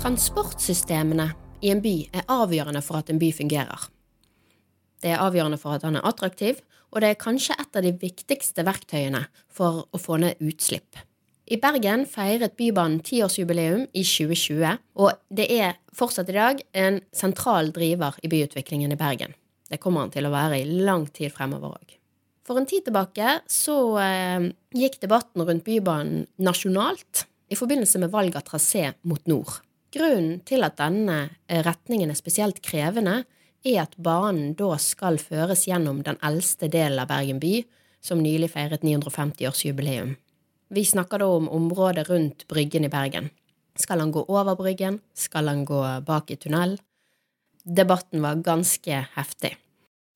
Transportsystemene i en by er avgjørende for at en by fungerer. Det er avgjørende for at han er attraktiv, og det er kanskje et av de viktigste verktøyene for å få ned utslipp. I Bergen feiret Bybanen tiårsjubileum i 2020, og det er fortsatt i dag en sentral driver i byutviklingen i Bergen. Det kommer han til å være i lang tid fremover òg. For en tid tilbake så eh, gikk debatten rundt Bybanen nasjonalt i forbindelse med valg av trasé mot nord. Grunnen til at denne eh, retningen er spesielt krevende, er at banen da skal føres gjennom den eldste delen av Bergen by, som nylig feiret 950-årsjubileum. Vi snakker da om området rundt Bryggen i Bergen. Skal han gå over Bryggen? Skal han gå bak i tunnel? Debatten var ganske heftig.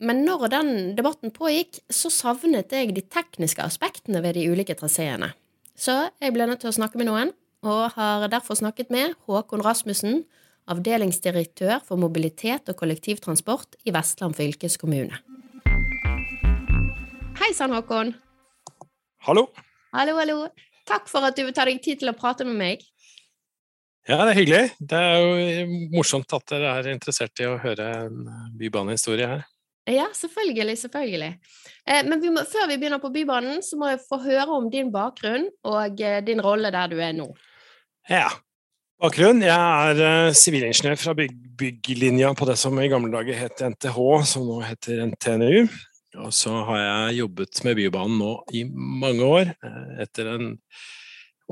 Men når den debatten pågikk, så savnet jeg de tekniske aspektene ved de ulike traseene. Så jeg ble nødt til å snakke med noen, og har derfor snakket med Håkon Rasmussen, avdelingsdirektør for mobilitet og kollektivtransport i Vestland fylkeskommune. Hei sann, Håkon. Hallo. Hallo, hallo. Takk for at du vil ta deg tid til å prate med meg. Ja, det er hyggelig. Det er jo morsomt at dere er interessert i å høre en bybanehistorie her. Ja, selvfølgelig. Selvfølgelig. Eh, men vi må, før vi begynner på Bybanen, så må jeg få høre om din bakgrunn og eh, din rolle der du er nå. Ja. Bakgrunn? Jeg er eh, sivilingeniør fra bygg bygglinja på det som i gamle dager het NTH, som nå heter NTNU. Og så har jeg jobbet med Bybanen nå i mange år. Eh, etter en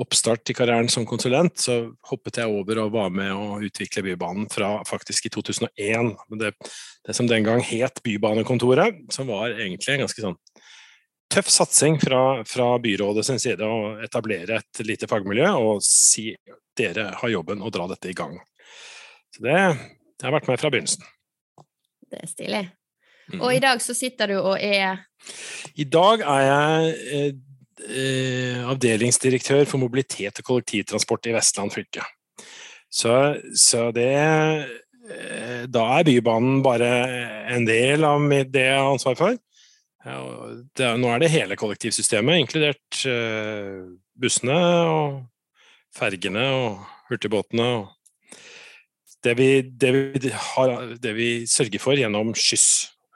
oppstart i karrieren som konsulent, så hoppet jeg over og var med å utvikle Bybanen fra faktisk i 2001. Det, det som den gang het Bybanekontoret, som var egentlig en ganske sånn tøff satsing fra, fra byrådet sin side å etablere et lite fagmiljø og si dere har jobben å dra dette i gang. Så det, det har vært med fra begynnelsen. Det er stilig. Og i dag så sitter du og er I dag er jeg eh, eh, avdelingsdirektør for mobilitet og kollektivtransport i Vestland fylke. Så, så det eh, Da er Bybanen bare en del av det jeg har ansvar for. Det er, nå er det hele kollektivsystemet, inkludert uh, bussene og fergene og hurtigbåtene. Og det, vi, det, vi har, det vi sørger for gjennom skyss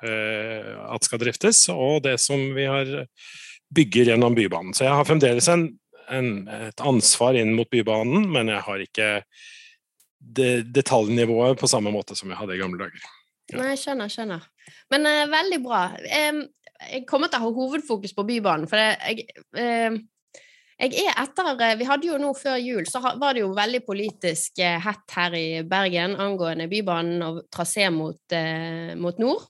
uh, at skal driftes, og det som vi har bygger gjennom Bybanen. Så jeg har fremdeles en, en, et ansvar inn mot Bybanen, men jeg har ikke det, detaljnivået på samme måte som jeg hadde i gamle dager. Ja. Nei, skjønner, skjønner. Men uh, veldig bra. Um, jeg kommer til å ha hovedfokus på Bybanen, for jeg, jeg, jeg er etter Vi hadde jo nå før jul, så var det jo veldig politisk hett her i Bergen angående Bybanen og trasé mot, mot nord.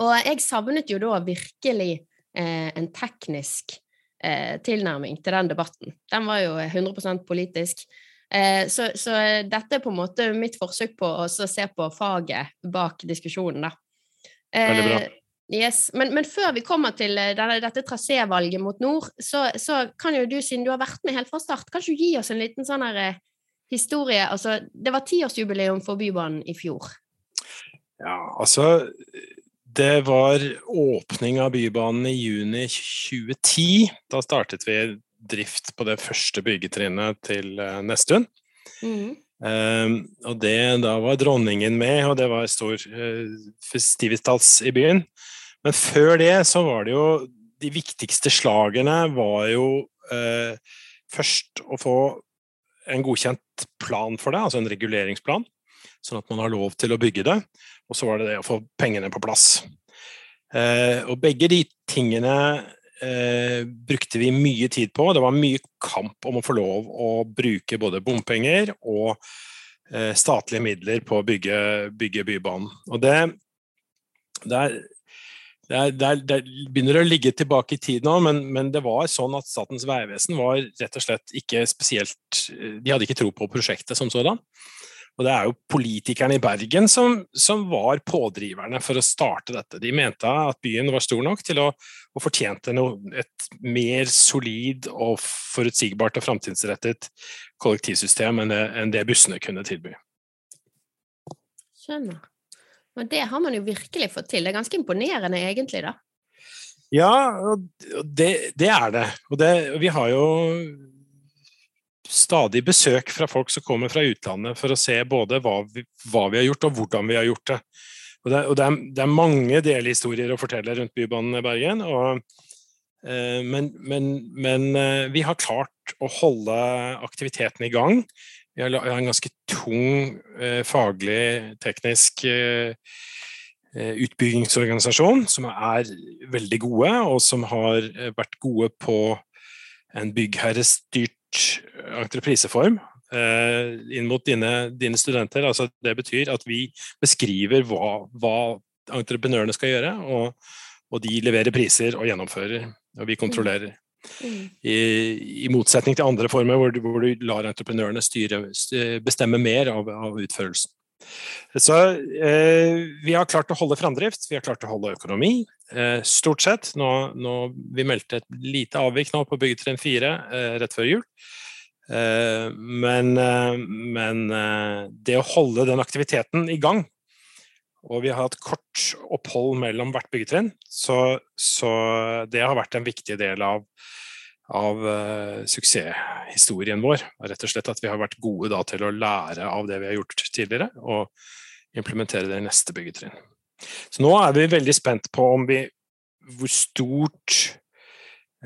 Og jeg savnet jo da virkelig eh, en teknisk eh, tilnærming til den debatten. Den var jo 100% politisk. Eh, så, så, dette er på en måte mitt forsøk på å se på faget bak diskusjonen, da. Veldig bra. Eh, yes. Men, men, før vi kommer til eh, denne, dette trasévalget mot nord, så, så, kan jo du, siden du har vært med helt fra start, kanskje du gi oss en liten sånn her eh, historie? Altså, det var tiårsjubileum for Bybanen i fjor. Ja, altså det var åpning av Bybanen i juni 2010. Da startet vi drift på det første byggetrinnet til uh, Nesttun. Mm. Um, og det, da var dronningen med, og det var stor uh, festivitas i byen. Men før det så var det jo De viktigste slagene var jo eh, først å få en godkjent plan for det, altså en reguleringsplan, sånn at man har lov til å bygge det. Og så var det det å få pengene på plass. Eh, og begge de tingene eh, brukte vi mye tid på. Det var mye kamp om å få lov å bruke både bompenger og eh, statlige midler på å bygge, bygge Bybanen. Og det, det, er, det, er, det, er, det, begynner å ligge tilbake i tid nå, men, men, det var sånn at Statens vegvesen var rett og slett ikke spesielt De hadde ikke tro på prosjektet som sådan. Og det er jo politikerne i Bergen som, som, var pådriverne for å starte dette. De mente at byen var stor nok til å, å fortjente noe, et mer solid og forutsigbart og framtidsrettet kollektivsystem enn det, enn det bussene kunne tilby. Skjønner. Men det har man jo virkelig fått til. Det er ganske imponerende egentlig, da. Ja, det, det er det. Og det, vi har jo stadig besøk fra folk som kommer fra utlandet for å se både hva vi, hva vi har gjort og hvordan vi har gjort det. Og det, og det, er, det er, mange delhistorier å fortelle rundt Bybanen i Bergen. Og, eh, men, men, men, eh, vi har klart å holde aktiviteten i gang. Vi har, en ganske tung eh, faglig, teknisk eh, eh, utbyggingsorganisasjon som er veldig gode, og som har vært gode på en byggherrestyrt entrepriseform inn mot dine, dine, studenter. Altså, det betyr at vi beskriver hva, hva entreprenørene skal gjøre, og, og, de leverer priser og gjennomfører, og vi kontrollerer. I, I, motsetning til andre former hvor du, hvor du lar entreprenørene styre, bestemme mer av, av utførelsen. Så eh, vi har klart å holde framdrift, vi har klart å holde økonomi, eh, stort sett. Nå, nå, vi meldte et lite avvik nå på byggetrinn 4 eh, rett før jul. Eh, men, eh, men eh, det å holde den aktiviteten i gang og vi har hatt kort opphold mellom hvert byggetrinn, så, så det har vært en viktig del av, av uh, suksesshistorien vår. Rett og slett at vi har vært gode da, til å lære av det vi har gjort tidligere, og implementere det i neste byggetrinn. Så nå er vi veldig spent på vi, hvor stort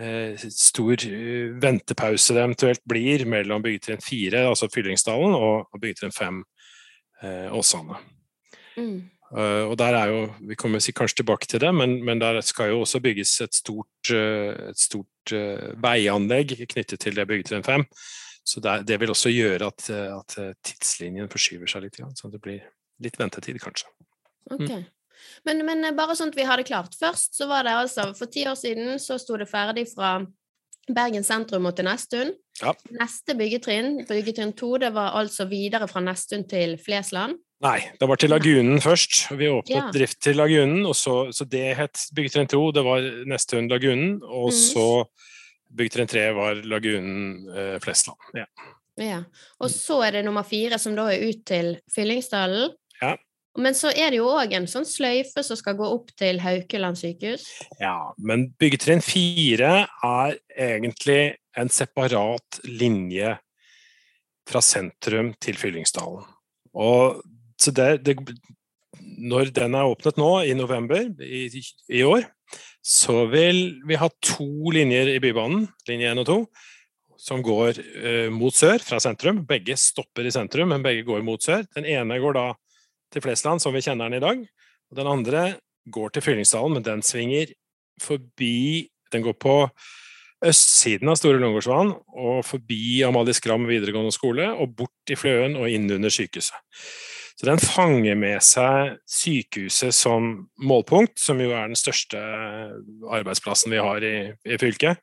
uh, stor uh, ventepause det eventuelt blir mellom byggetrinn 4, altså Fyllingsdalen, og, og byggetrinn 5, Åsane. Mm. Uh, og der er jo, Vi kommer kanskje tilbake til det, men, men der skal jo også bygges et stort, uh, et stort uh, veianlegg knyttet til det byggetrinn 5. Så det, det, vil også gjøre at, at, tidslinjen forskyver seg litt. Så det blir litt ventetid, kanskje. Mm. Men, men, bare sånn at vi har det klart. Først så var det altså For ti år siden så sto det ferdig fra Bergen sentrum og til Nesttun. Ja. Neste byggetrinn, byggetrinn to, det var altså videre fra Nesttun til Flesland. Nei, det var til Lagunen først. Vi åpnet ja. drift til Lagunen, og så, så det het byggetrinn 2, det var neste hund Lagunen, og mm. så byggetrinn 3 var Lagunen eh, Flesland. Ja. ja. Og så er det nummer fire, som da er ut til Fyllingsdalen. Ja. Men så er det jo òg en sånn sløyfe som skal gå opp til Haukeland sykehus. Ja, men byggetrinn 4 er egentlig en separat linje fra sentrum til Fyllingsdalen. Og så det, det, når den er åpnet nå, i november i, i, år, så vil vi ha to linjer i Bybanen, linje 1 og 2, som går uh, mot sør fra sentrum. Begge stopper i sentrum, men begge går mot sør. Den ene går da til Flesland, som vi kjenner den i dag. Og den andre går til Fyllingsdalen, men den svinger forbi Den går på østsiden av Store Lungegårdsvann og forbi Amalie Skram videregående skole og bort i Fløen og inn under sykehuset. Så den fanger med seg sykehuset som målpunkt, som jo er den største arbeidsplassen vi har i, i fylket.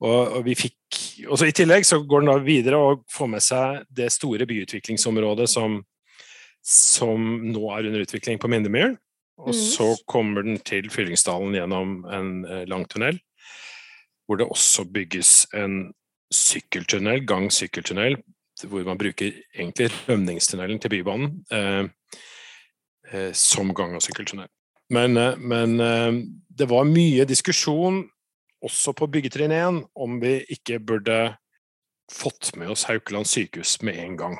Og, og, vi fikk, også I tillegg så går den da videre og får med seg det store byutviklingsområdet som, som nå er under utvikling på Mindemyren. Og mm. så kommer den til Fyllingsdalen gjennom en eh, lang tunnel, hvor det også bygges en sykkeltunnel, gang-sykkeltunnel hvor man bruker egentlig rømningstunnelen til Bybanen eh, eh, som gang- og sykkeltunnel. Men, eh, men eh, det var mye diskusjon også på byggetrinn 1 om vi ikke burde fått med oss Haukeland sykehus med en gang.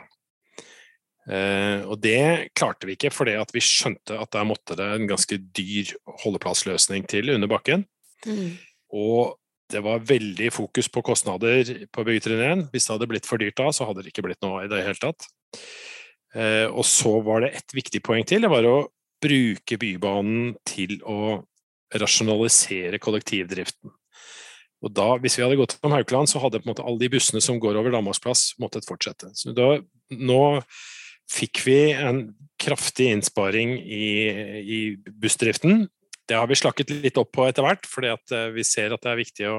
Eh, og det klarte vi ikke, fordi vi skjønte at der måtte det en ganske dyr holdeplassløsning til under bakken. Mm. Og det var veldig fokus på kostnader på byggetrinn 1. Hvis det hadde blitt for dyrt da, så hadde det ikke blitt noe i det hele tatt. Eh, og så var det et viktig poeng til. Det var å bruke Bybanen til å rasjonalisere kollektivdriften. Og da, Hvis vi hadde gått om Haukeland, så hadde på en måte alle de bussene som går over Danmarksplass, måttet fortsette. Så da, Nå fikk vi en kraftig innsparing i, i bussdriften Det har vi slakket litt opp på etter hvert, fordi at vi ser at det er viktig å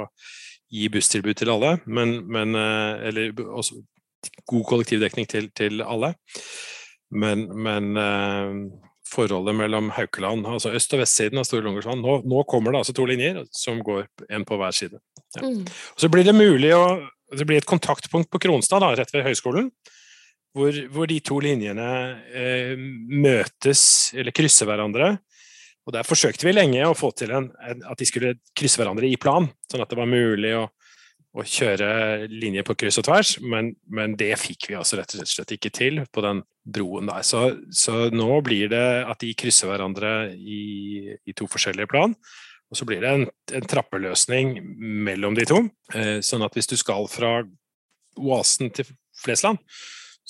gi busstilbud til alle, men, men eller også god kollektivdekning til, til alle. Men, men forholdet mellom Haukeland, altså øst- og vestsiden av Store Lungersvann Nå, nå, kommer det altså to linjer som går en på hver side. Ja. Mm. Så blir det mulig å Det blir et kontaktpunkt på Kronstad, da, rett ved høyskolen, hvor, hvor de to linjene eh, møtes, eller krysser hverandre. Og Der forsøkte vi lenge å få til en, at de skulle krysse hverandre i plan, sånn at det var mulig å å kjøre linjer på kryss og tvers, men, men, det fikk vi altså rett og slett ikke til på den broen der. Så, så nå blir det at de krysser hverandre i, i to forskjellige plan. Og så blir det en, en trappeløsning mellom de to. Eh, sånn at hvis du skal fra Oasen til Flesland,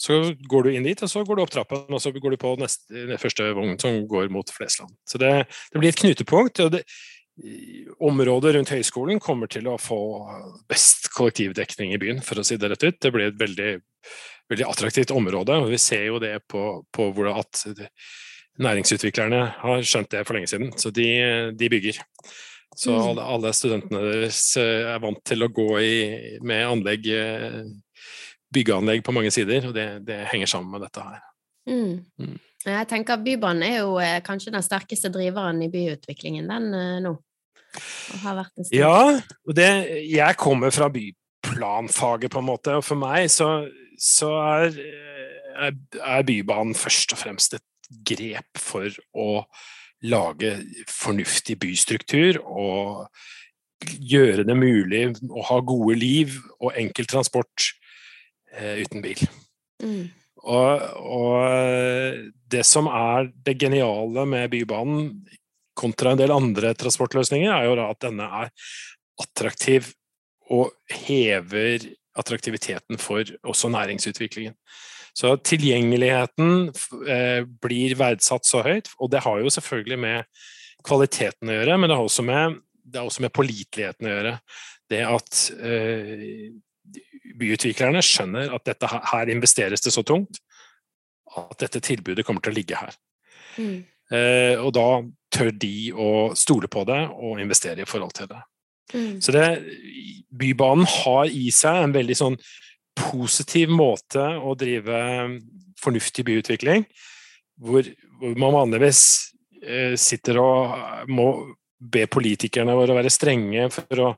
så går du inn dit, og så går du opp trappen, og så går du på neste, første vogn som går mot Flesland. Så det, det blir et knutepunkt. og det, området rundt høyskolen kommer til å få best kollektivdekning i byen, for å si det rett ut. Det blir et veldig, veldig attraktivt område, og vi ser jo det på, på at næringsutviklerne har skjønt det for lenge siden, så de, de bygger. Så mm. alle, alle, studentene deres er vant til å gå i, med anlegg, eh, byggeanlegg på mange sider, og det, det henger sammen med dette her. Mm. Mm. Jeg tenker at Bybanen er jo eh, kanskje den sterkeste driveren i byutviklingen den eh, nå. Ja, og det, jeg kommer fra byplanfaget, på en måte, og for meg så, så er, er, er, Bybanen først og fremst et grep for å lage fornuftig bystruktur og gjøre det mulig å ha gode liv og enkel transport eh, uten bil. Mm. Og, og, det som er det geniale med Bybanen kontra en del andre transportløsninger, er jo at denne er attraktiv og hever attraktiviteten for også næringsutviklingen. Så tilgjengeligheten eh, blir verdsatt så høyt, og det har jo selvfølgelig med kvaliteten å gjøre, men det har også med, det har også med påliteligheten å gjøre. Det at eh, byutviklerne skjønner at dette, her investeres det så tungt at dette tilbudet kommer til å ligge her. Mm. Eh, og da tør de å stole på det og investere i forhold til det. Mm. Så det, Bybanen har i seg en veldig sånn positiv måte å drive fornuftig byutvikling, hvor, hvor man vanligvis eh, sitter og må be politikerne våre å være strenge for å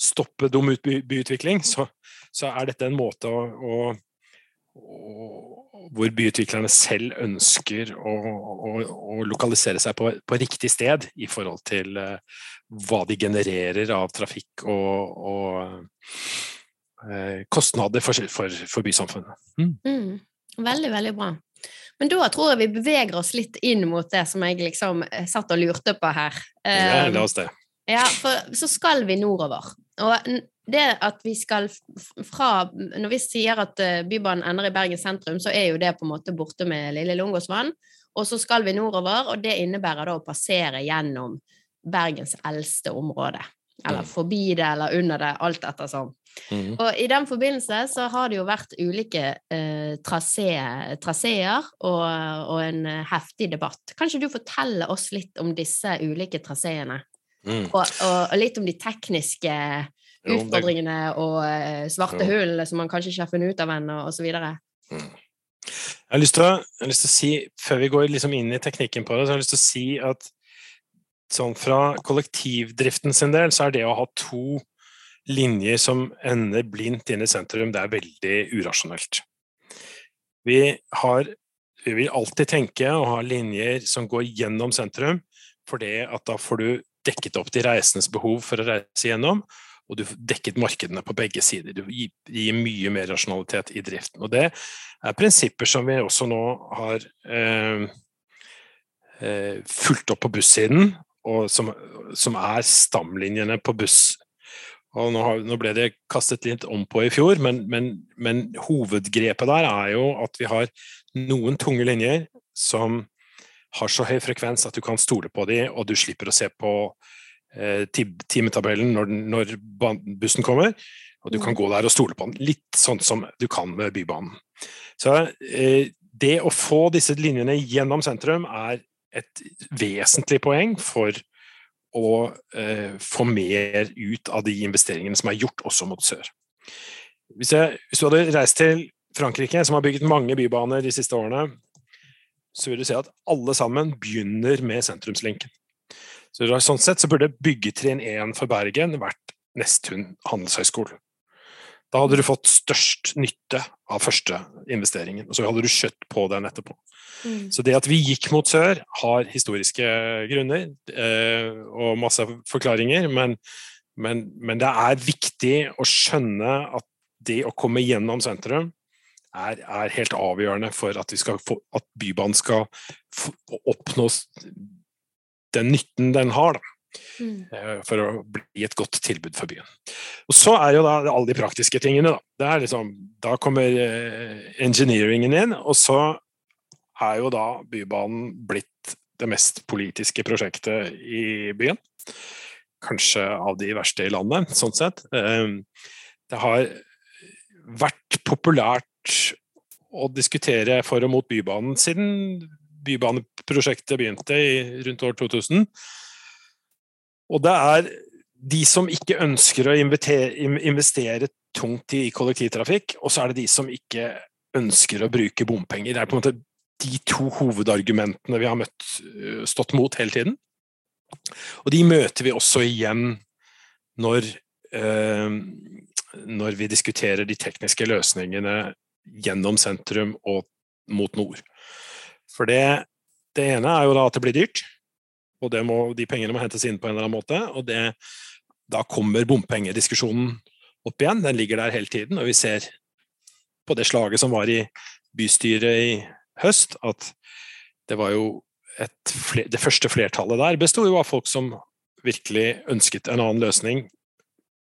stoppe dum byutvikling, så, så er dette en måte å, å, å hvor byutviklerne selv ønsker å, å, å lokalisere seg på, på, riktig sted i forhold til uh, hva de genererer av trafikk og, og uh, kostnader for, for, for bysamfunnet. Mm. Mm. Veldig, veldig bra. Men da tror jeg vi beveger oss litt inn mot det som jeg liksom eh, satt og lurte på her. Ja, la oss det. Ja, for så skal vi nordover. Og det at vi skal fra Når vi sier at eh, Bybanen ender i Bergen sentrum, så er jo det på en måte borte med Lille Lungåsvann. Og så skal vi nordover, og det innebærer da å passere gjennom Bergens eldste område. Eller mm. forbi det, eller under det, alt ettersom. Mm. Og i den forbindelse så har det jo vært ulike eh, traseer og, og, en heftig debatt. Kan ikke du fortelle oss litt om disse ulike traseene? Mm. Og, og, og, litt om de tekniske utfordringene og uh, svarte jo. hull som man kanskje ikke har funnet ut av ennå, osv. Mm. Jeg har lyst til å, lyst til å si, før vi går liksom inn i teknikken på det, så har jeg lyst til å si at sånn fra kollektivdriften sin del, så er det å ha to linjer som ender blindt inn i sentrum, det er veldig urasjonelt. Vi, har, vi vil alltid tenke å ha linjer som går gjennom sentrum, for det at da får du dekket opp de reisendes behov for å reise gjennom, og du dekket markedene på begge sider. Du gir mye mer rasjonalitet i driften. Og det er prinsipper som vi også nå har eh, eh, fulgt opp på bussiden, og som, som er stamlinjene på buss. Og nå, har, nå, ble det kastet litt om på i fjor, men, men, men hovedgrepet der er jo at vi har noen tunge linjer som har så høy frekvens at du kan stole på dem, og du slipper å se på timetabellen når, når, bussen kommer. Og du kan mm. gå der og stole på den, litt sånn som du kan med Bybanen. Så eh, det å få disse linjene gjennom sentrum er et vesentlig poeng for å eh, få mer ut av de investeringene som er gjort også mot sør. Hvis, jeg, hvis, du hadde reist til Frankrike, som har bygget mange bybaner de siste årene, så vil du se at alle sammen begynner med sentrumslinken. Så Sånn sett så burde byggetrinn 1 for Bergen vært Nesttun handelshøyskole. Da hadde du fått størst nytte av første investeringen, og så hadde du kjøtt på den etterpå. Mm. Så det at vi gikk mot sør, har historiske grunner eh, og masse forklaringer, men, men, men, det er viktig å skjønne at det å komme gjennom sentrum er, er helt avgjørende for at, få, at Bybanen skal oppnå den nytten den har. Da. Mm. Eh, for å bli et godt tilbud for byen. Og Så er jo da alle de praktiske tingene. Da, liksom, da kommer uh, engineeringen inn, og så er jo da Bybanen blitt det mest politiske prosjektet i byen. Kanskje av de verste i landet, sånn sett. Uh, det har vært populært å diskutere for og mot Bybanen siden Bybaneprosjektet begynte i, rundt år 2000. Og det er de som ikke ønsker å investere tungt i kollektivtrafikk, og så er det de som ikke ønsker å bruke bompenger. Det er på en måte de to hovedargumentene vi har møtt, øh, stått mot hele tiden. Og de møter vi også igjen når, eh, når vi diskuterer de tekniske løsningene gjennom sentrum og mot nord. For det, det ene er jo da at det blir dyrt, og må, de pengene må hentes inn på en eller annen måte. og det, Da kommer bompengediskusjonen opp igjen. Den ligger der hele tiden. Og vi ser på det slaget som var i bystyret i høst, at det var jo et, det første flertallet der besto jo av folk som virkelig ønsket en annen løsning,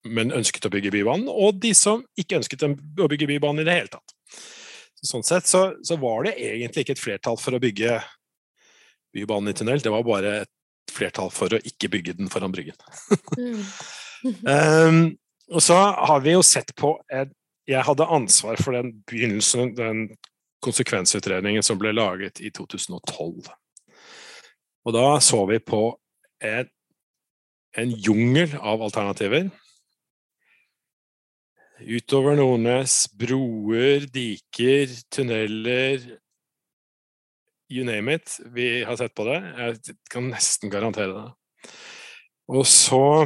men ønsket å bygge Bybanen, og de som ikke ønsket å bygge Bybanen i det hele tatt. Sånn sett så, så, var det egentlig ikke et flertall for å bygge Bybanen i tunnel, det var bare et flertall for å ikke bygge den foran Bryggen. um, og så har vi jo sett på Jeg hadde ansvar for den begynnelsen, den konsekvensutredningen som ble laget i 2012. Og da så vi på en, en jungel av alternativer Utover Nordnes, broer, diker, tunneler You name it. Vi har sett på det. Jeg kan nesten garantere det. Og så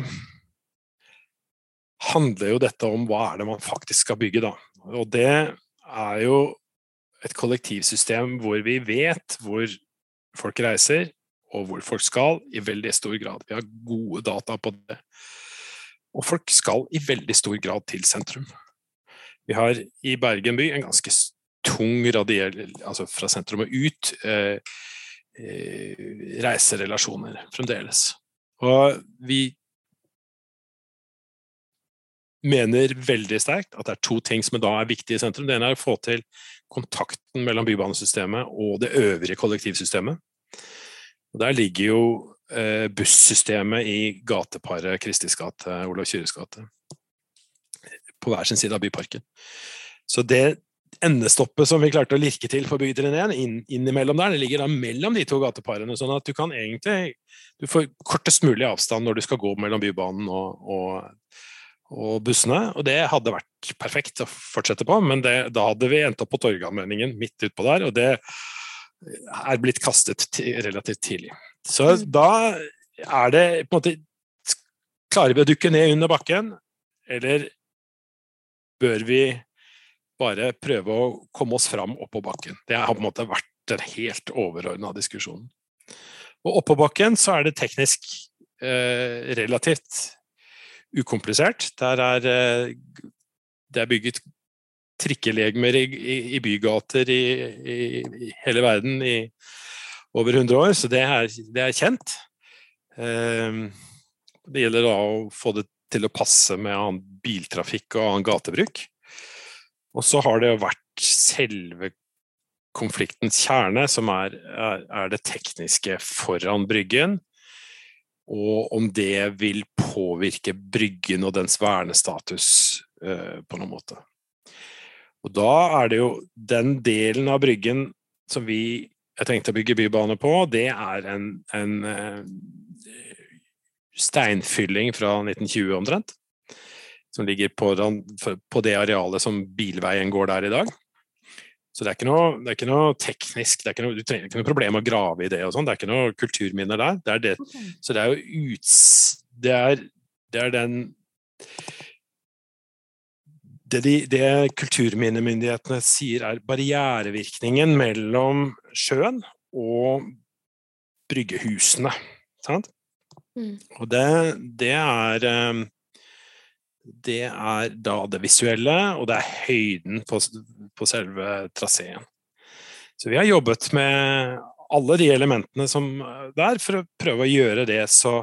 handler jo dette om hva er det man faktisk skal bygge, da. Og det er jo et kollektivsystem hvor vi vet hvor folk reiser, og hvor folk skal, i veldig stor grad. Vi har gode data på det. Og folk skal i veldig stor grad til sentrum. Vi har i Bergen by en ganske tung radiell, altså fra sentrum og ut, eh, eh, reiserelasjoner fremdeles. Og vi mener veldig sterkt at det er to ting som da er viktige i sentrum. Det ene er å få til kontakten mellom bybanesystemet og det øvrige kollektivsystemet. Og der ligger jo bussystemet i gateparet Kristis gate, Olav Kyrres gate. På hver sin side av byparken. Så det endestoppet som vi klarte å lirke til for byggetrinn 1, inn, innimellom der, det ligger da mellom de to gateparene. Sånn at du kan egentlig Du får kortest mulig avstand når du skal gå mellom Bybanen og, og, og bussene. Og det hadde vært perfekt å fortsette på, men det, da hadde vi endt opp på Torgallmenningen midt utpå der, og det er blitt kastet relativt tidlig. Så da er det på en måte Klarer vi å dukke ned under bakken, eller bør vi bare prøve å komme oss fram oppå bakken? Det har på en måte vært den helt overordna diskusjonen. Og oppå bakken så er det teknisk eh, relativt ukomplisert. Der er eh, det er bygget trikkelegemer i, i, i bygater i, i, hele verden i over 100 år, så det er, det er kjent. Um, det gjelder da å få det til å passe med annen biltrafikk og annen gatebruk. Og så har det jo vært selve konfliktens kjerne, som er, er, det tekniske foran Bryggen. Og om det vil påvirke Bryggen og dens vernestatus uh, på noen måte. Og da er det jo den delen av Bryggen som vi jeg tenkte å bygge bybane på, det er en, en, eh, steinfylling fra 1920 omtrent. Som ligger på, på det arealet som bilveien går der i dag. Så det er ikke noe, det er ikke noe teknisk, ikke noe, du trenger ikke noe problem å grave i det og sånn. Det er ikke noe kulturminner der. Det er det. Så det er jo uts... Det er, det er den det, de, det kulturminnemyndighetene sier er barrierevirkningen mellom sjøen og bryggehusene. Sant? Mm. Og det, det, er ehm, Det er da det visuelle, og det er høyden på, på selve traseen. Så vi har jobbet med alle de elementene som der, for å prøve å gjøre det så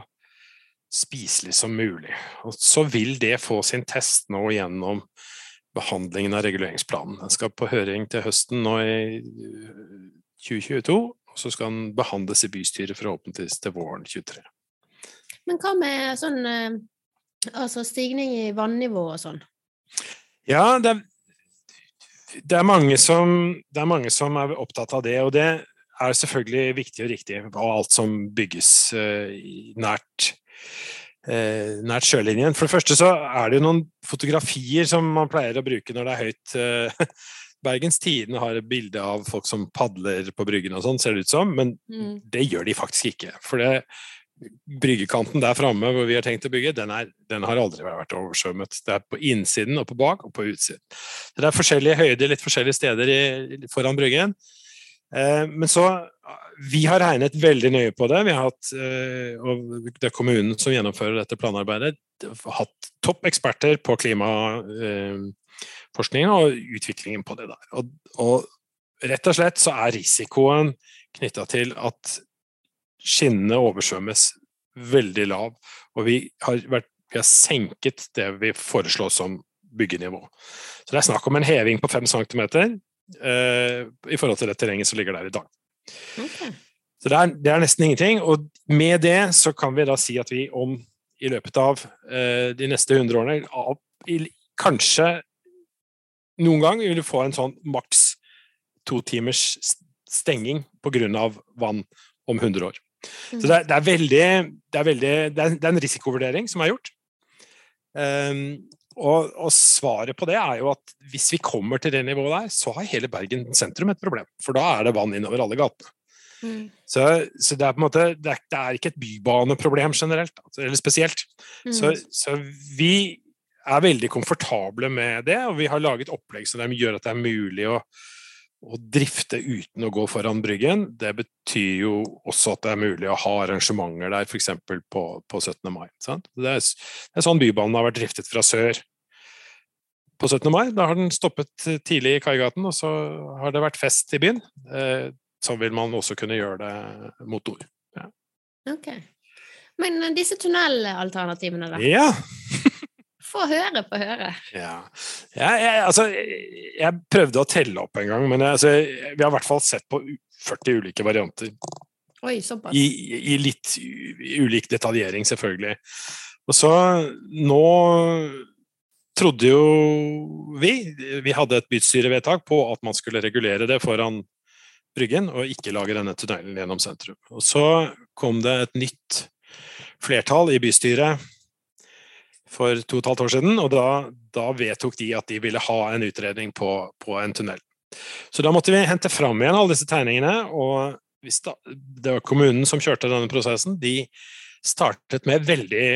spiselig som mulig. Og så vil det få sin test nå gjennom behandlingen av reguleringsplanen. Den skal på høring til høsten nå i 2022, og så skal den behandles i bystyret forhåpentligvis til våren 23. Men hva med sånn eh, altså stigning i vannivå og sånn? Ja, det er, det er, mange som, det er mange som er opptatt av det. Og det er selvfølgelig viktig og riktig og alt som bygges uh, nært eh, nært sjølinjen. For det første så er det jo noen fotografier som man pleier å bruke når det er høyt. Eh, Bergens Tidende har et bilde av folk som padler på bryggen og sånn, ser det ut som, men mm. det gjør de faktisk ikke. For det, bryggekanten der framme hvor vi har tenkt å bygge, den, er, den, har aldri vært oversvømmet. Det er på innsiden og på bak og på utsiden. Så det er forskjellige høyder litt forskjellige steder i, foran bryggen. Eh, men så vi har regnet veldig nøye på det. Vi har hatt, eh, og det er kommunen som gjennomfører dette planarbeidet, hatt topp eksperter på klimaforskningen og utviklingen på det der. Og, og rett og slett så er risikoen knytta til at skinnene oversvømmes veldig lav. Og vi har, vært, vi har senket det vi foreslår som byggenivå. Så det er snakk om en heving på 5 cm eh, i forhold til det terrenget som ligger der i dag. Okay. Så det er, det er, nesten ingenting. Og med det så kan vi da si at vi om i løpet av eh, de neste 100 årene av, i, kanskje noen gang vil få en sånn maks to timers stenging pga. vann om 100 år. Mm. Så det er, det er veldig, det er, veldig det er, en risikovurdering som er gjort. Um, og, og, svaret på det er jo at hvis vi kommer til det nivået der, så har hele Bergen sentrum et problem. For da er det vann innover alle gatene. Mm. Så, så, det er på en måte det er, det er ikke et bybaneproblem generelt, altså, eller spesielt. Mm. Så, så, vi er veldig komfortable med det, og vi har laget opplegg som gjør at det er mulig å, å drifte uten å gå foran Bryggen. Det betyr jo også at det er mulig å ha arrangementer der, f.eks. På, på 17. mai. Det er, det, er, sånn Bybanen har vært driftet fra sør på 17. mai. Da har den stoppet tidlig i Kaigaten, og så har det vært fest i byen. Eh, så vil man også kunne gjøre det mot ord. Ja. Ok. Men eh, disse tunnelalternativene, da? Ja. Få høre få høre. Ja. Jeg, jeg, altså, jeg prøvde å telle opp en gang, men jeg, altså, vi har i hvert fall sett på 40 ulike varianter. Oi, såpass. I, I, litt ulik detaljering, selvfølgelig. Og så nå trodde jo vi Vi hadde et bystyrevedtak på at man skulle regulere det foran Bryggen og ikke lage denne tunnelen gjennom sentrum. Og så kom det et nytt flertall i bystyret for to og et halvt år siden, og da, da, vedtok de at de ville ha en utredning på, på, en tunnel. Så da måtte vi hente fram igjen alle disse tegningene, og da, det var kommunen som kjørte denne prosessen. De startet med veldig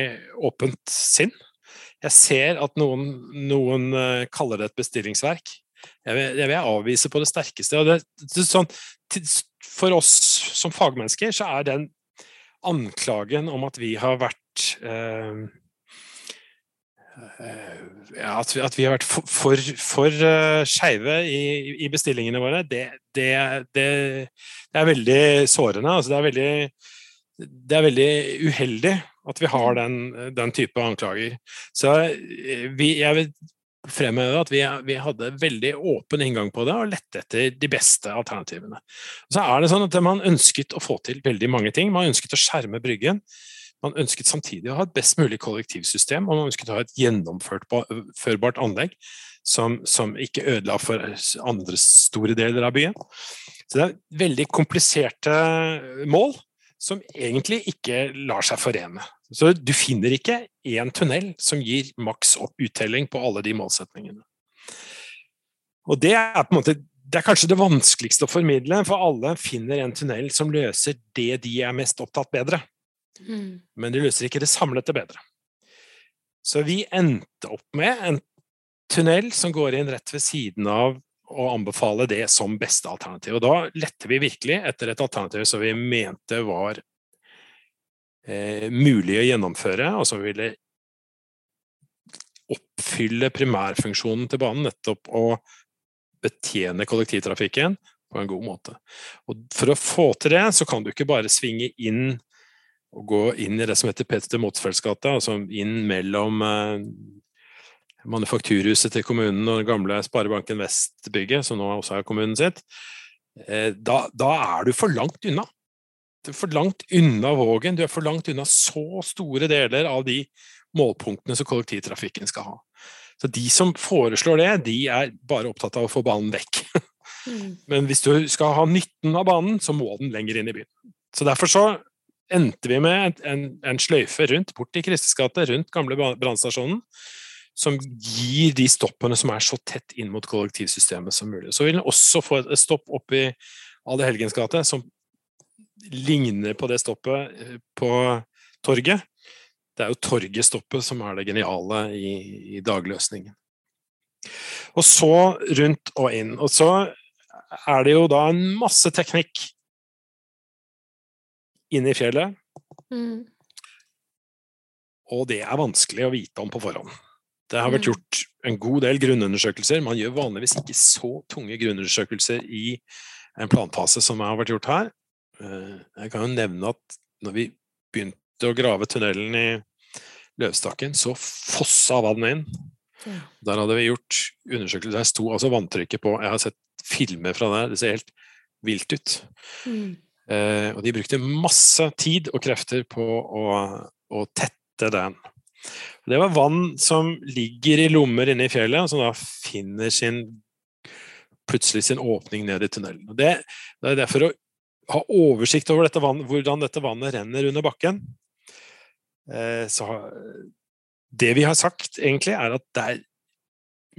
åpent sinn. Jeg ser at noen, noen eh, kaller det et bestillingsverk. Jeg vil, jeg vil avvise på det sterkeste. Det, det, sånn, for oss som fagmennesker så er den anklagen om at vi har vært eh, at, vi, at, vi, har vært for, for, for uh, skeive i, i, bestillingene våre, det, det, det, det, er veldig sårende. Altså er veldig, det er veldig uheldig at vi har den, den type anklager. Så eh, vi, jeg vil fremheve at vi, vi, hadde veldig åpen inngang på det og lette etter de beste alternativene. Så er det sånn at Man ønsket å få til veldig mange ting. Man ønsket å skjerme Bryggen. Man ønsket samtidig å ha et best mulig kollektivsystem, og man ønsket å ha et gjennomførbart anlegg som, som ikke ødela for andre store deler av byen. Så det er veldig kompliserte mål som egentlig ikke lar seg forene. Så du finner ikke én tunnel som gir maks uttelling på alle de målsetningene. Og det er på en måte det er kanskje det vanskeligste å formidle, for alle finner en tunnel som løser det de er mest opptatt bedre. Mm. Men de løser ikke det samlete bedre. Så vi endte opp med en tunnel som går inn rett ved siden av å anbefale det som beste alternativ. Og da lette vi virkelig etter et alternativ som vi mente var eh, mulig å gjennomføre, og som ville oppfylle primærfunksjonen til banen, nettopp å betjene kollektivtrafikken på en god måte. Og for å få til det, så kan du ikke bare svinge inn og gå inn i det som heter Petter Motzfeldts gate, altså inn mellom eh, manufakturhuset til kommunen og den gamle Sparebanken Vest-bygget, som nå også er kommunen sitt. Eh, da, da er du for langt unna. Du er for langt unna Vågen, du er for langt unna så store deler av de målpunktene som kollektivtrafikken skal ha. Så de som foreslår det, de er bare opptatt av å få banen vekk. Mm. Men hvis du skal ha nytten av banen, så må den lenger inn i byen. Så derfor så endte vi med en, en sløyfe rundt, bort i Kristis gate, rundt gamle brannstasjonen, som gir de stoppene som er så tett inn mot kollektivsystemet som mulig. Så vil den også få et stopp opp i Helgens gate, som ligner på det stoppet eh, på torget. Det er jo torget-stoppet som er det geniale i, i dagløsningen. Og så rundt og inn. Og så er det jo da en masse teknikk inne i fjellet, Mm. og det er vanskelig å vite om på forhånd. Det har vært Mm. gjort en god del grunnundersøkelser. Man gjør vanligvis ikke så tunge grunnundersøkelser i en planfase som har vært gjort her. Eh, Jeg kan jo nevne at når vi begynte å grave tunnelen i Løvstakken, så fossa vannet inn. Ja. Der hadde vi gjort undersøkelser. Der sto altså vanntrykket på Jeg har sett filmer fra det, det ser helt vilt ut. Mm. Eh, og de brukte masse tid og krefter på å, å tette den. Det var vann som ligger i lommer inne i fjellet, og som da finner sin plutselig sin åpning ned i tunnelen. Det, det er derfor å ha oversikt over dette vann, hvordan dette vannet renner under bakken. Eh, så det vi har sagt egentlig, er at det er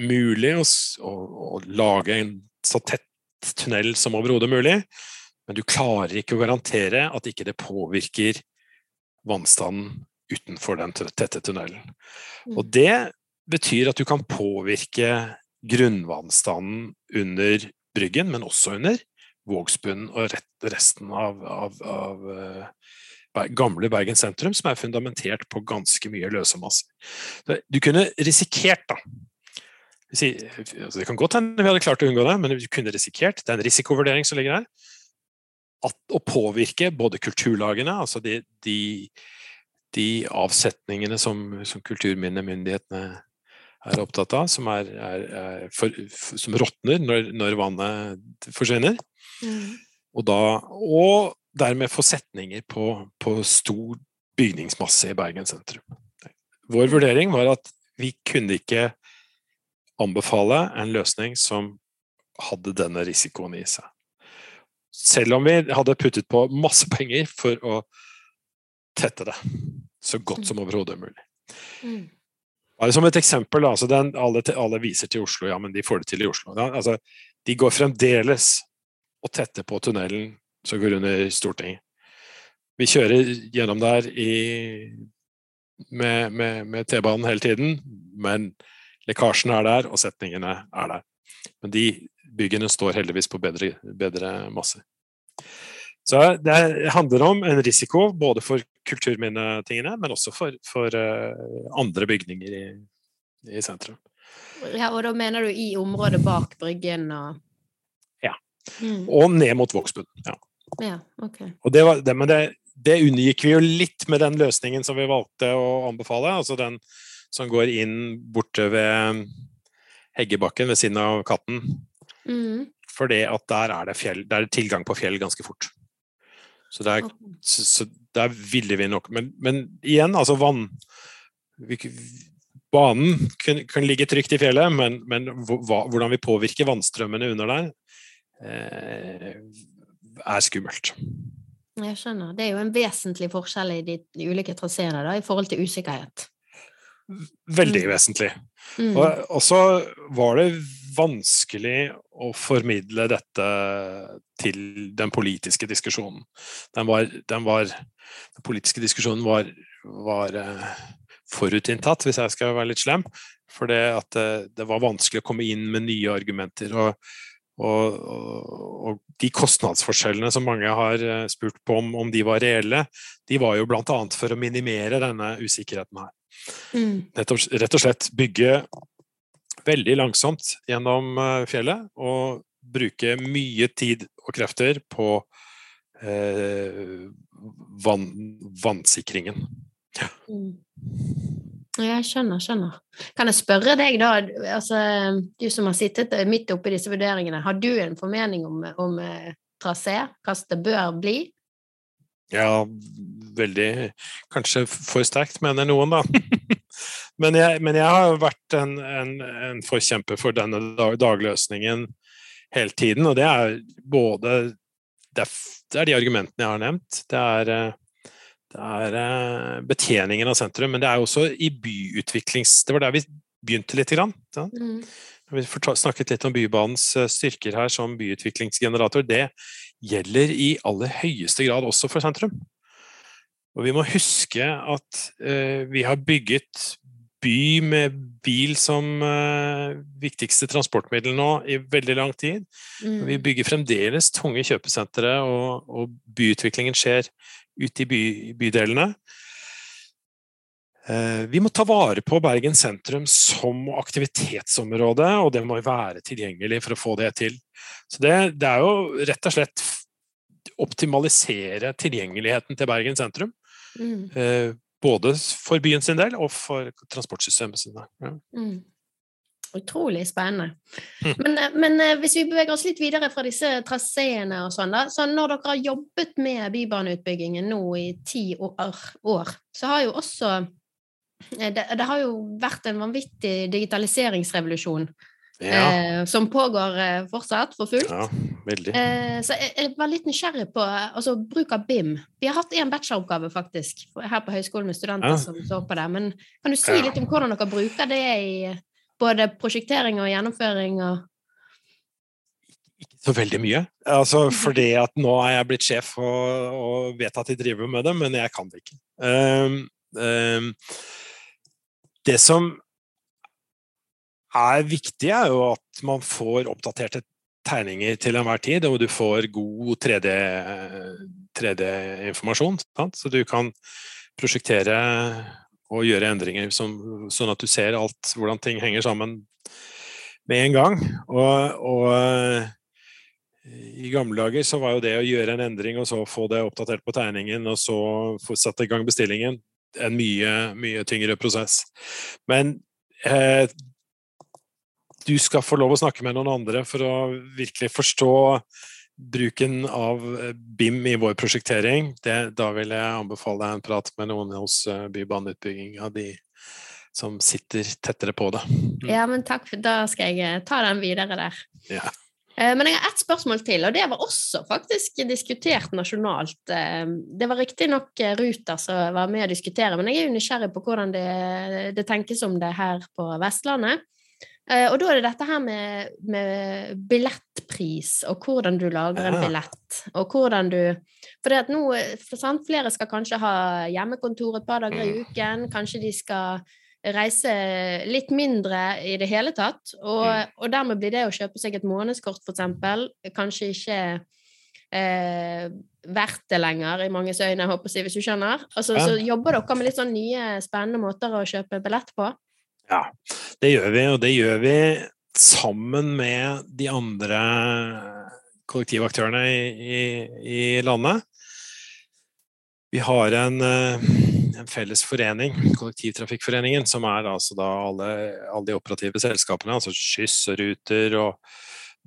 mulig å, å, å lage en så tett tunnel som overhodet mulig, men du klarer ikke å garantere at ikke det påvirker vannstanden utenfor den tette tunnelen. Mm. Og det betyr at du kan påvirke grunnvannstanden under Bryggen, men også under Vågsbunnen og resten av, av, av eh, gamle Bergen sentrum, som er fundamentert på ganske mye løsemasse. Du kunne risikert, da altså Det kan godt hende vi hadde klart å unngå det, men du kunne risikert, det er en risikovurdering som ligger her, at å påvirke både kulturlagene, altså de, de, de avsetningene som, som kulturminnemyndighetene er opptatt av, som, er, er, er for, som råtner når, når vannet forsvinner, Mm. og, da, og dermed få setninger på, på stor bygningsmasse i Bergen sentrum. Vår vurdering var at vi kunne ikke anbefale en løsning som hadde denne risikoen i seg. Selv om vi hadde puttet på masse penger for å tette det så godt som overhodet mulig. Mm. Bare som et eksempel, altså den, alle, alle viser til Oslo, ja, men de får det til i Oslo. Ja, altså, de går fremdeles og tetter på tunnelen som går under Stortinget. Vi kjører gjennom der i, med, med, med T-banen hele tiden, men lekkasjen er der, og setningene er der. Men de byggene står heldigvis på bedre, bedre masser. Så det handler om en risiko både for kulturminnetingene, men også for, for eh, andre bygninger i, i sentrum. Ja, og da mener du i området bak Bryggen og Ja. Mm. Og ned mot Vågsbunn. Ja. Ja, okay. Det var, det, men det, det unngikk vi jo litt med den løsningen som vi valgte å anbefale. Altså den som går inn borte ved Heggebakken ved siden av Katten. Mm. For der er det, fjell, der er det tilgang på fjell ganske fort. Så der, okay. så, så der ville vi nok Men, men igjen, altså vann vi, Banen kan, kan ligge trygt i fjellet, men, men hva, hvordan vi påvirker vannstrømmene under der, eh, er skummelt. Jeg skjønner. Det er jo en vesentlig forskjell i de ulike traseene i forhold til usikkerhet. Veldig Mm. vesentlig. Mm. Og, og så var det vanskelig å formidle dette til den politiske diskusjonen. Den, var, den, var, den politiske diskusjonen var, var eh, forutinntatt, hvis jeg skal være litt slem. For det, at det, det var vanskelig å komme inn med nye argumenter. Og, og, og, og de kostnadsforskjellene som mange har eh, spurt på om, om de var reelle, de var jo bl.a. for å minimere denne usikkerheten her. Mm. Rett og, slett bygge veldig langsomt gjennom eh, fjellet og bruke mye tid og krefter på eh, vann, vannsikringen. Ja. Jeg skjønner, skjønner. Kan jeg spørre deg, da, altså, du som har sittet midt oppi disse vurderingene, har du en formening om, om eh, trasé, hva det bør bli? Ja, veldig Kanskje for sterkt, mener noen, da. men, jeg, men jeg har vært en, en, en forkjemper for denne dag, dagløsningen hele tiden, og det er både det er, det er de argumentene jeg har nevnt. Det er, det er eh, betjeningen av sentrum, men det er også i byutviklings... Det var der vi begynte litt. Grann, ja. Mm. Vi snakket litt om Bybanens eh, styrker her som byutviklingsgenerator. Det gjelder i aller høyeste grad også for sentrum. Og vi må huske at eh, vi har bygget by med bil som eh, viktigste transportmiddel nå i veldig lang tid. Mm. Vi bygger fremdeles tunge kjøpesentre, og, og byutviklingen skjer ute i by, bydelene. Eh, Vi må ta vare på Bergen sentrum som aktivitetsområde, og det må være tilgjengelig for å få det til. Så det, det er jo rett og slett optimalisere tilgjengeligheten til Bergen sentrum. Mm. eh, Både for byen sin del og for transportsystemet sin del. Ja. Mm. Utrolig spennende. Mm. Men, eh, men eh, hvis vi beveger oss litt videre fra disse traseene og sånn, da. Så når dere har jobbet med bybaneutbyggingen nå i ti år, år så har jo også eh, det, det har jo vært en vanvittig digitaliseringsrevolusjon Ja, eh, som pågår eh, fortsatt for fullt. ja, veldig. Eh, så jeg, jeg var litt nysgjerrig på altså, bruk av BIM. Vi har hatt en bacheloroppgave faktisk her på høyskolen med studenter Ja. som så på det. Men kan du si litt om hvordan dere bruker det i både prosjektering og gjennomføring? Og... Ikke så veldig mye. Altså, fordi at nå er jeg blitt sjef og, og vet at de driver med det, men jeg kan det ikke. Um, um, det som er viktig, er jo at man får oppdaterte tegninger til enhver tid, og du får god 3D-informasjon. så du kan prosjektere og gjøre endringer som, sånn at du ser alt, hvordan ting henger sammen med en gang. Og, og i gamle dager så var jo det å gjøre en endring og så få det oppdatert på tegningen og så få satt i gang bestillingen, en mye, mye tyngre prosess. Men eh, du skal få lov å snakke med noen andre for å virkelig forstå bruken av eh, BIM i vår prosjektering. Det, da vil jeg anbefale deg en prat med noen hos eh, Bybaneutbygging av de som sitter tettere på det. Mm. Ja, men takk, da skal jeg eh, ta den videre der. Ja. Men jeg har ett spørsmål til, og det var også faktisk diskutert nasjonalt. Det var riktignok Ruter som var med å diskutere, men jeg er jo nysgjerrig på hvordan det, det tenkes om det her på Vestlandet. Eh, Og da er det dette her med, med billettpris, og hvordan du lager en billett. Og hvordan du For det at nå, eh, sant, flere skal kanskje ha hjemmekontor et par dager i Mm. uken. Kanskje de skal reise litt mindre i det hele tatt. Og, Mm. og dermed blir det å kjøpe seg et månedskort, for eksempel, kanskje ikke eh, verdt det lenger, i manges øyne, håper jeg, hvis du skjønner. Altså. Så jobber dere med litt sånn nye, spennende måter å kjøpe billett på? Ja, det gjør vi, og det gjør vi sammen med de andre kollektivaktørene i, i, i landet. Vi har en, eh, en felles forening, Kollektivtrafikkforeningen, som er altså alle, alle de operative selskapene, altså Skyss og Ruter og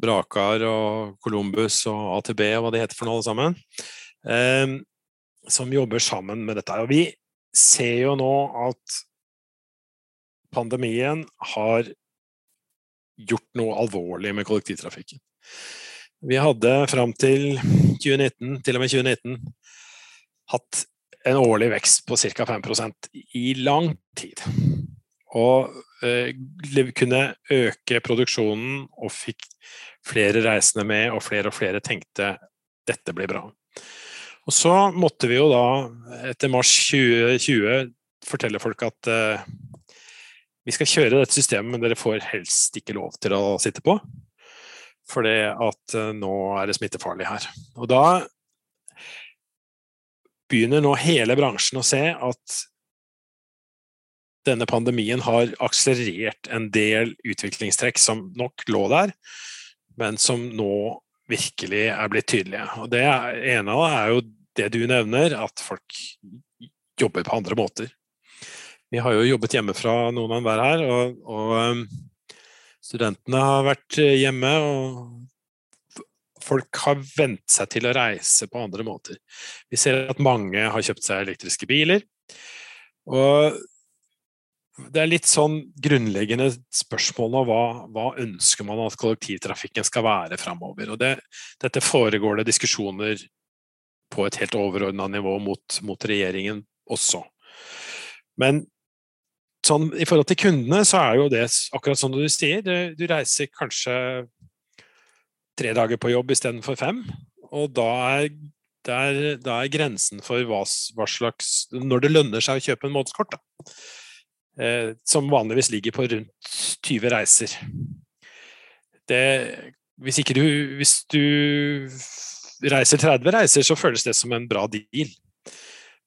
Brakar og Columbus og AtB og hva det heter for noe alle sammen, eh, som jobber sammen med dette. Og vi ser jo nå at pandemien har gjort noe alvorlig med kollektivtrafikken. Vi hadde fram til 2019, til og med 2019, hatt en årlig vekst på ca. 5% i lang tid. Og eh, kunne øke produksjonen og fikk flere reisende med, og flere og flere tenkte dette blir bra. Og så måtte vi jo da, etter mars 2020, fortelle folk at eh, vi skal kjøre dette systemet, men dere får helst ikke lov til å sitte på. For det at eh, nå er det smittefarlig her. Og da begynner nå hele bransjen å se at denne pandemien har akselerert en del utviklingstrekk som nok lå der, men som nå virkelig er blitt tydelige. Og Det ene av det er jo det du nevner, at folk jobber på andre måter. Vi har jo jobbet hjemmefra, noen av hver her, og, og um, studentene har vært hjemme. og folk har vent seg til å reise på andre måter. Vi ser at mange har kjøpt seg elektriske biler. Og det er litt sånn grunnleggende spørsmål om hva, hva ønsker man at kollektivtrafikken skal være framover. Og det, dette foregår det diskusjoner på et helt overordna nivå mot, mot, regjeringen også. Men sånn, i forhold til kundene så er jo det akkurat som du sier. Du, du reiser kanskje tre dager på jobb istedenfor fem. Og da er, der, da er, grensen for hva, hva, slags Når det lønner seg å kjøpe en månedskort, da, eh, som vanligvis ligger på rundt 20 reiser. Det, hvis, ikke du, hvis du reiser 30 reiser, så føles det som en bra deal.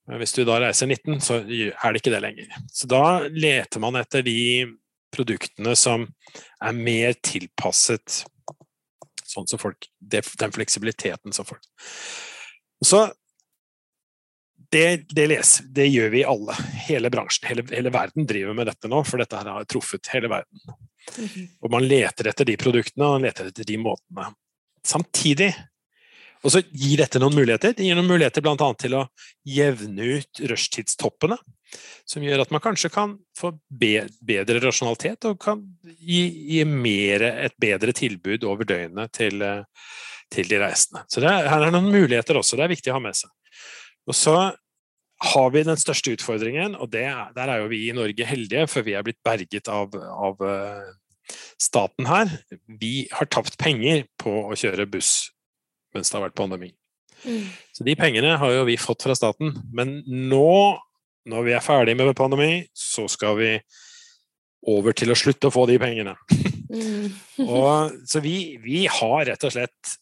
Men hvis du da reiser 19, så er det ikke det lenger. Så da leter man etter de produktene som er mer tilpasset sånn som folk, den fleksibiliteten som folk Så det, det, leser, det, gjør vi alle. Hele bransjen, hele, hele, verden driver med dette nå, for dette her har truffet hele verden. -hmm. Og man leter etter de produktene og man leter etter de måtene. Samtidig og så gir dette noen muligheter. Det gir noen muligheter bl.a. til å jevne ut rushtidstoppene som gjør at man kanskje kan få bedre rasjonalitet og kan gi, gi mer, et bedre tilbud over døgnet til, til de reisende. Så er, her er noen muligheter også, det er viktig å ha med seg. Og så har vi den største utfordringen, og det, der er jo vi i Norge heldige, for vi er blitt berget av, av eh, staten her. Vi har tapt penger på å kjøre buss mens det har vært pandemi. Mm. Så de pengene har jo vi fått fra staten. Men nå når vi er ferdig med pandemi, så skal vi over til å slutte å få de pengene. Mm. og, så vi, vi, har rett og slett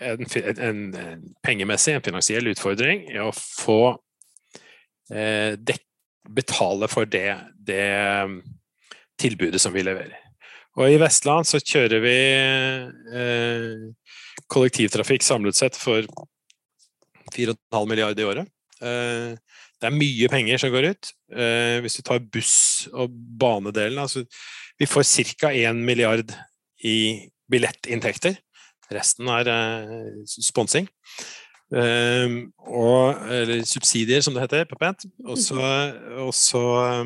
en, en, en, pengemessig, en finansiell utfordring i å få eh, dek, betale for det, det, tilbudet som vi leverer. Og i Vestland så kjører vi eh, kollektivtrafikk samlet sett for 4,5 milliarder i året. Eh, det er mye penger som går ut. Eh, hvis du tar buss- og banedelen altså, Vi får ca. 1 milliard i billettinntekter. Resten er eh, sponsing. Og, eller subsidier, som det heter på pent. Og så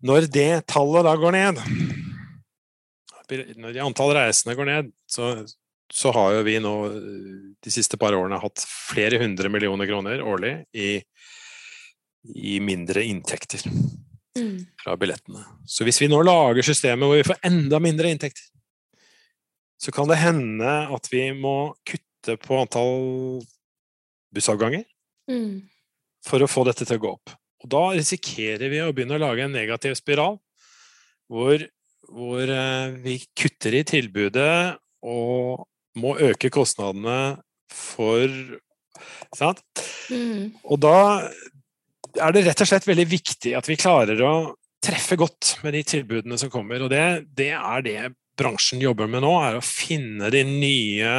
Når det tallet da går ned Når antall reisende går ned, så, så har jo vi nå de siste par årene hatt flere hundre millioner kroner årlig i, i mindre inntekter mm. fra billettene. Så hvis vi nå lager systemet hvor vi får enda mindre inntekter, så kan det hende at vi må kutte på antall bussavganger mm. for å få dette til å gå opp. Og da risikerer vi å begynne å lage en negativ spiral hvor, hvor eh, vi kutter i tilbudet og må øke kostnadene for Sant? Mm. Og da er det rett og slett veldig viktig at vi klarer å treffe godt med de tilbudene som kommer. Og det, det er det bransjen jobber med nå, er å finne de nye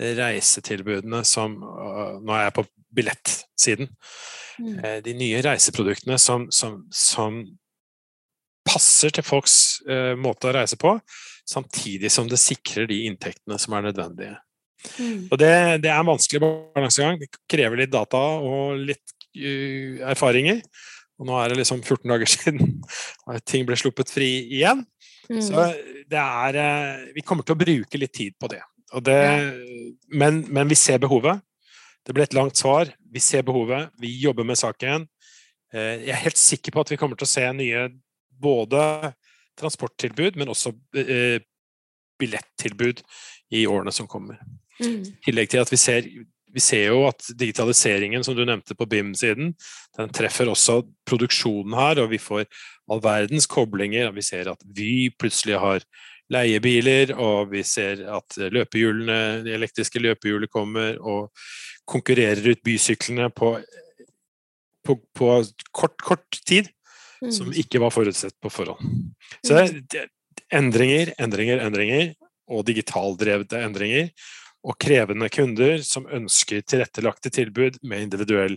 reisetilbudene som Nå er jeg på billettsiden. Mm. Eh, de nye reiseproduktene som, som, som passer til folks uh, måte å reise på, samtidig som det sikrer de inntektene som er nødvendige. Mm. Og det, det, er en vanskelig balansegang. Det krever litt data og litt uh, erfaringer. Og nå er det liksom 14 dager siden ting ble sluppet fri igjen. Mm. Så det er uh, Vi kommer til å bruke litt tid på det. Og det men, men vi ser behovet. Det ble et langt svar. Vi ser behovet. Vi jobber med saken. Uh, Jeg er helt sikker på at vi kommer til å se nye både transporttilbud, men også eh, billettilbud i årene som kommer. Mm. I tillegg til at vi ser, vi ser jo at digitaliseringen, som du nevnte på BIM-siden, den treffer også produksjonen her, og vi får all verdens koblinger. og Vi ser at Vy plutselig har leiebiler, og vi ser at løpehjulene, de elektriske løpehjulene kommer og konkurrerer ut bysyklene på, på, på kort, kort tid, Mm. som ikke var forutsett på forhånd. Så det, er- er endringer, endringer, endringer, og digitaldrevne endringer og krevende kunder som ønsker tilrettelagte tilbud med individuell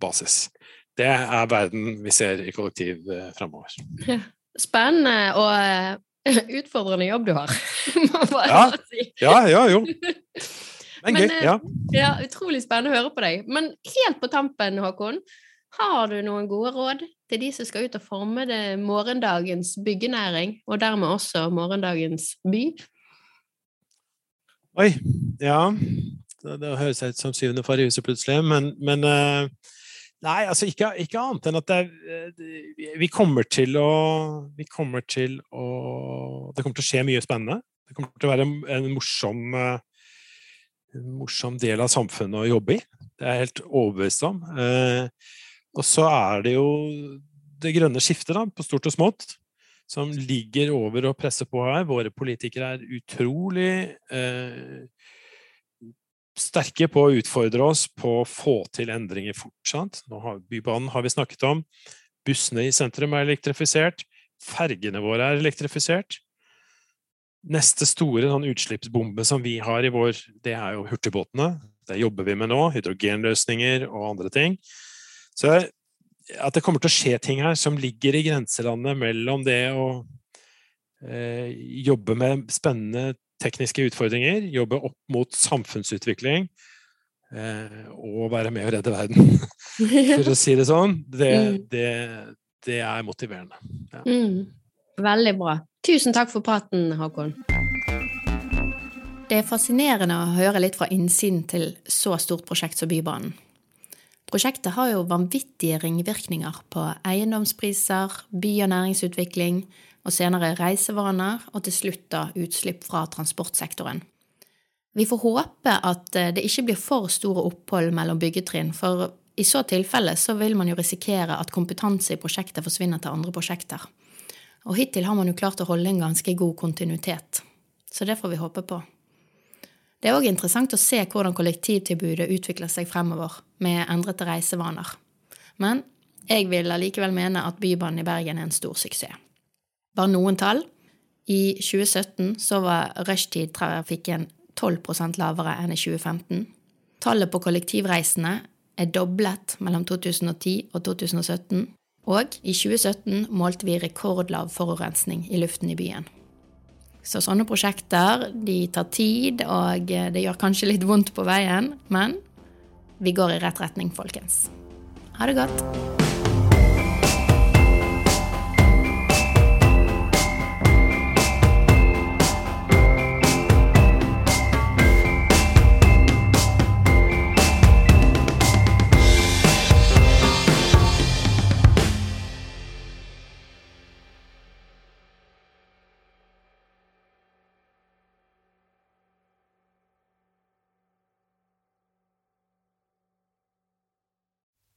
basis. Det er verden vi ser i kollektiv framover. Ja. Spennende og eh, utfordrende jobb du har, må bare Ja. si. Ja, ja, jo. Men Men, gøy. eh, Ja. Ja, utrolig spennende å høre på deg. Men helt på tampen, Håkon, har du noen gode råd til de som skal ut og forme det morgendagens byggenæring, og dermed også morgendagens by? Oi. Ja. Det, det høres ut som syvende far i huset plutselig, men, men eh, Nei, altså ikke, ikke annet enn at er- vi kommer til å Vi kommer til å Det kommer til å skje mye spennende. Det kommer til å være en, en morsom eh, en morsom del av samfunnet å jobbe i. Det er jeg helt overbevist om. Eh, og så er det jo det grønne skiftet, da, på stort og smått, som ligger over og presser på her. Våre politikere er utrolig eh, sterke på å utfordre oss på å få til endringer fort. Sant? Har, Bybanen har vi snakket om. Bussene i sentrum er elektrifisert. Fergene våre er elektrifisert. Neste store sånn utslippsbombe som vi har i vår, det er jo hurtigbåtene. Det jobber vi med nå. Hydrogenløsninger og andre ting. Så at det kommer til å skje ting her som ligger i grenselandet mellom det å eh, jobbe med spennende tekniske utfordringer, jobbe opp mot samfunnsutvikling eh, og være med å redde verden, for å si det sånn, det, Mm. det, det er motiverende. Mm. Veldig bra. Tusen takk for praten, Håkon. Det er fascinerende å høre litt fra innsiden til så stort prosjekt som Bybanen. Prosjektet har jo vanvittige ringvirkninger på eiendomspriser, by- og næringsutvikling, og senere reisevaner, og til slutt da utslipp fra transportsektoren. Vi får håpe at eh, det ikke blir for store opphold mellom byggetrinn, for i så tilfelle så vil man jo risikere at kompetanse i prosjektet forsvinner til andre prosjekter. Og hittil har man jo klart å holde en ganske god kontinuitet, så det får vi håpe på. Det er òg interessant å se hvordan kollektivtilbudet utvikler seg fremover, med endrete reisevaner. Men jeg vil allikevel mene at Bybanen i Bergen er en stor suksess. Bare noen tall. I 2017 så var rushtidtrafikken 12% lavere enn i 2015. Tallet på kollektivreisende er doblet mellom 2010 og 2017. Og i 2017 målte vi rekordlav forurensning i luften i byen. Så sånne prosjekter de tar tid, og det gjør kanskje litt vondt på veien, men vi går i rett retning, folkens. Ha det godt.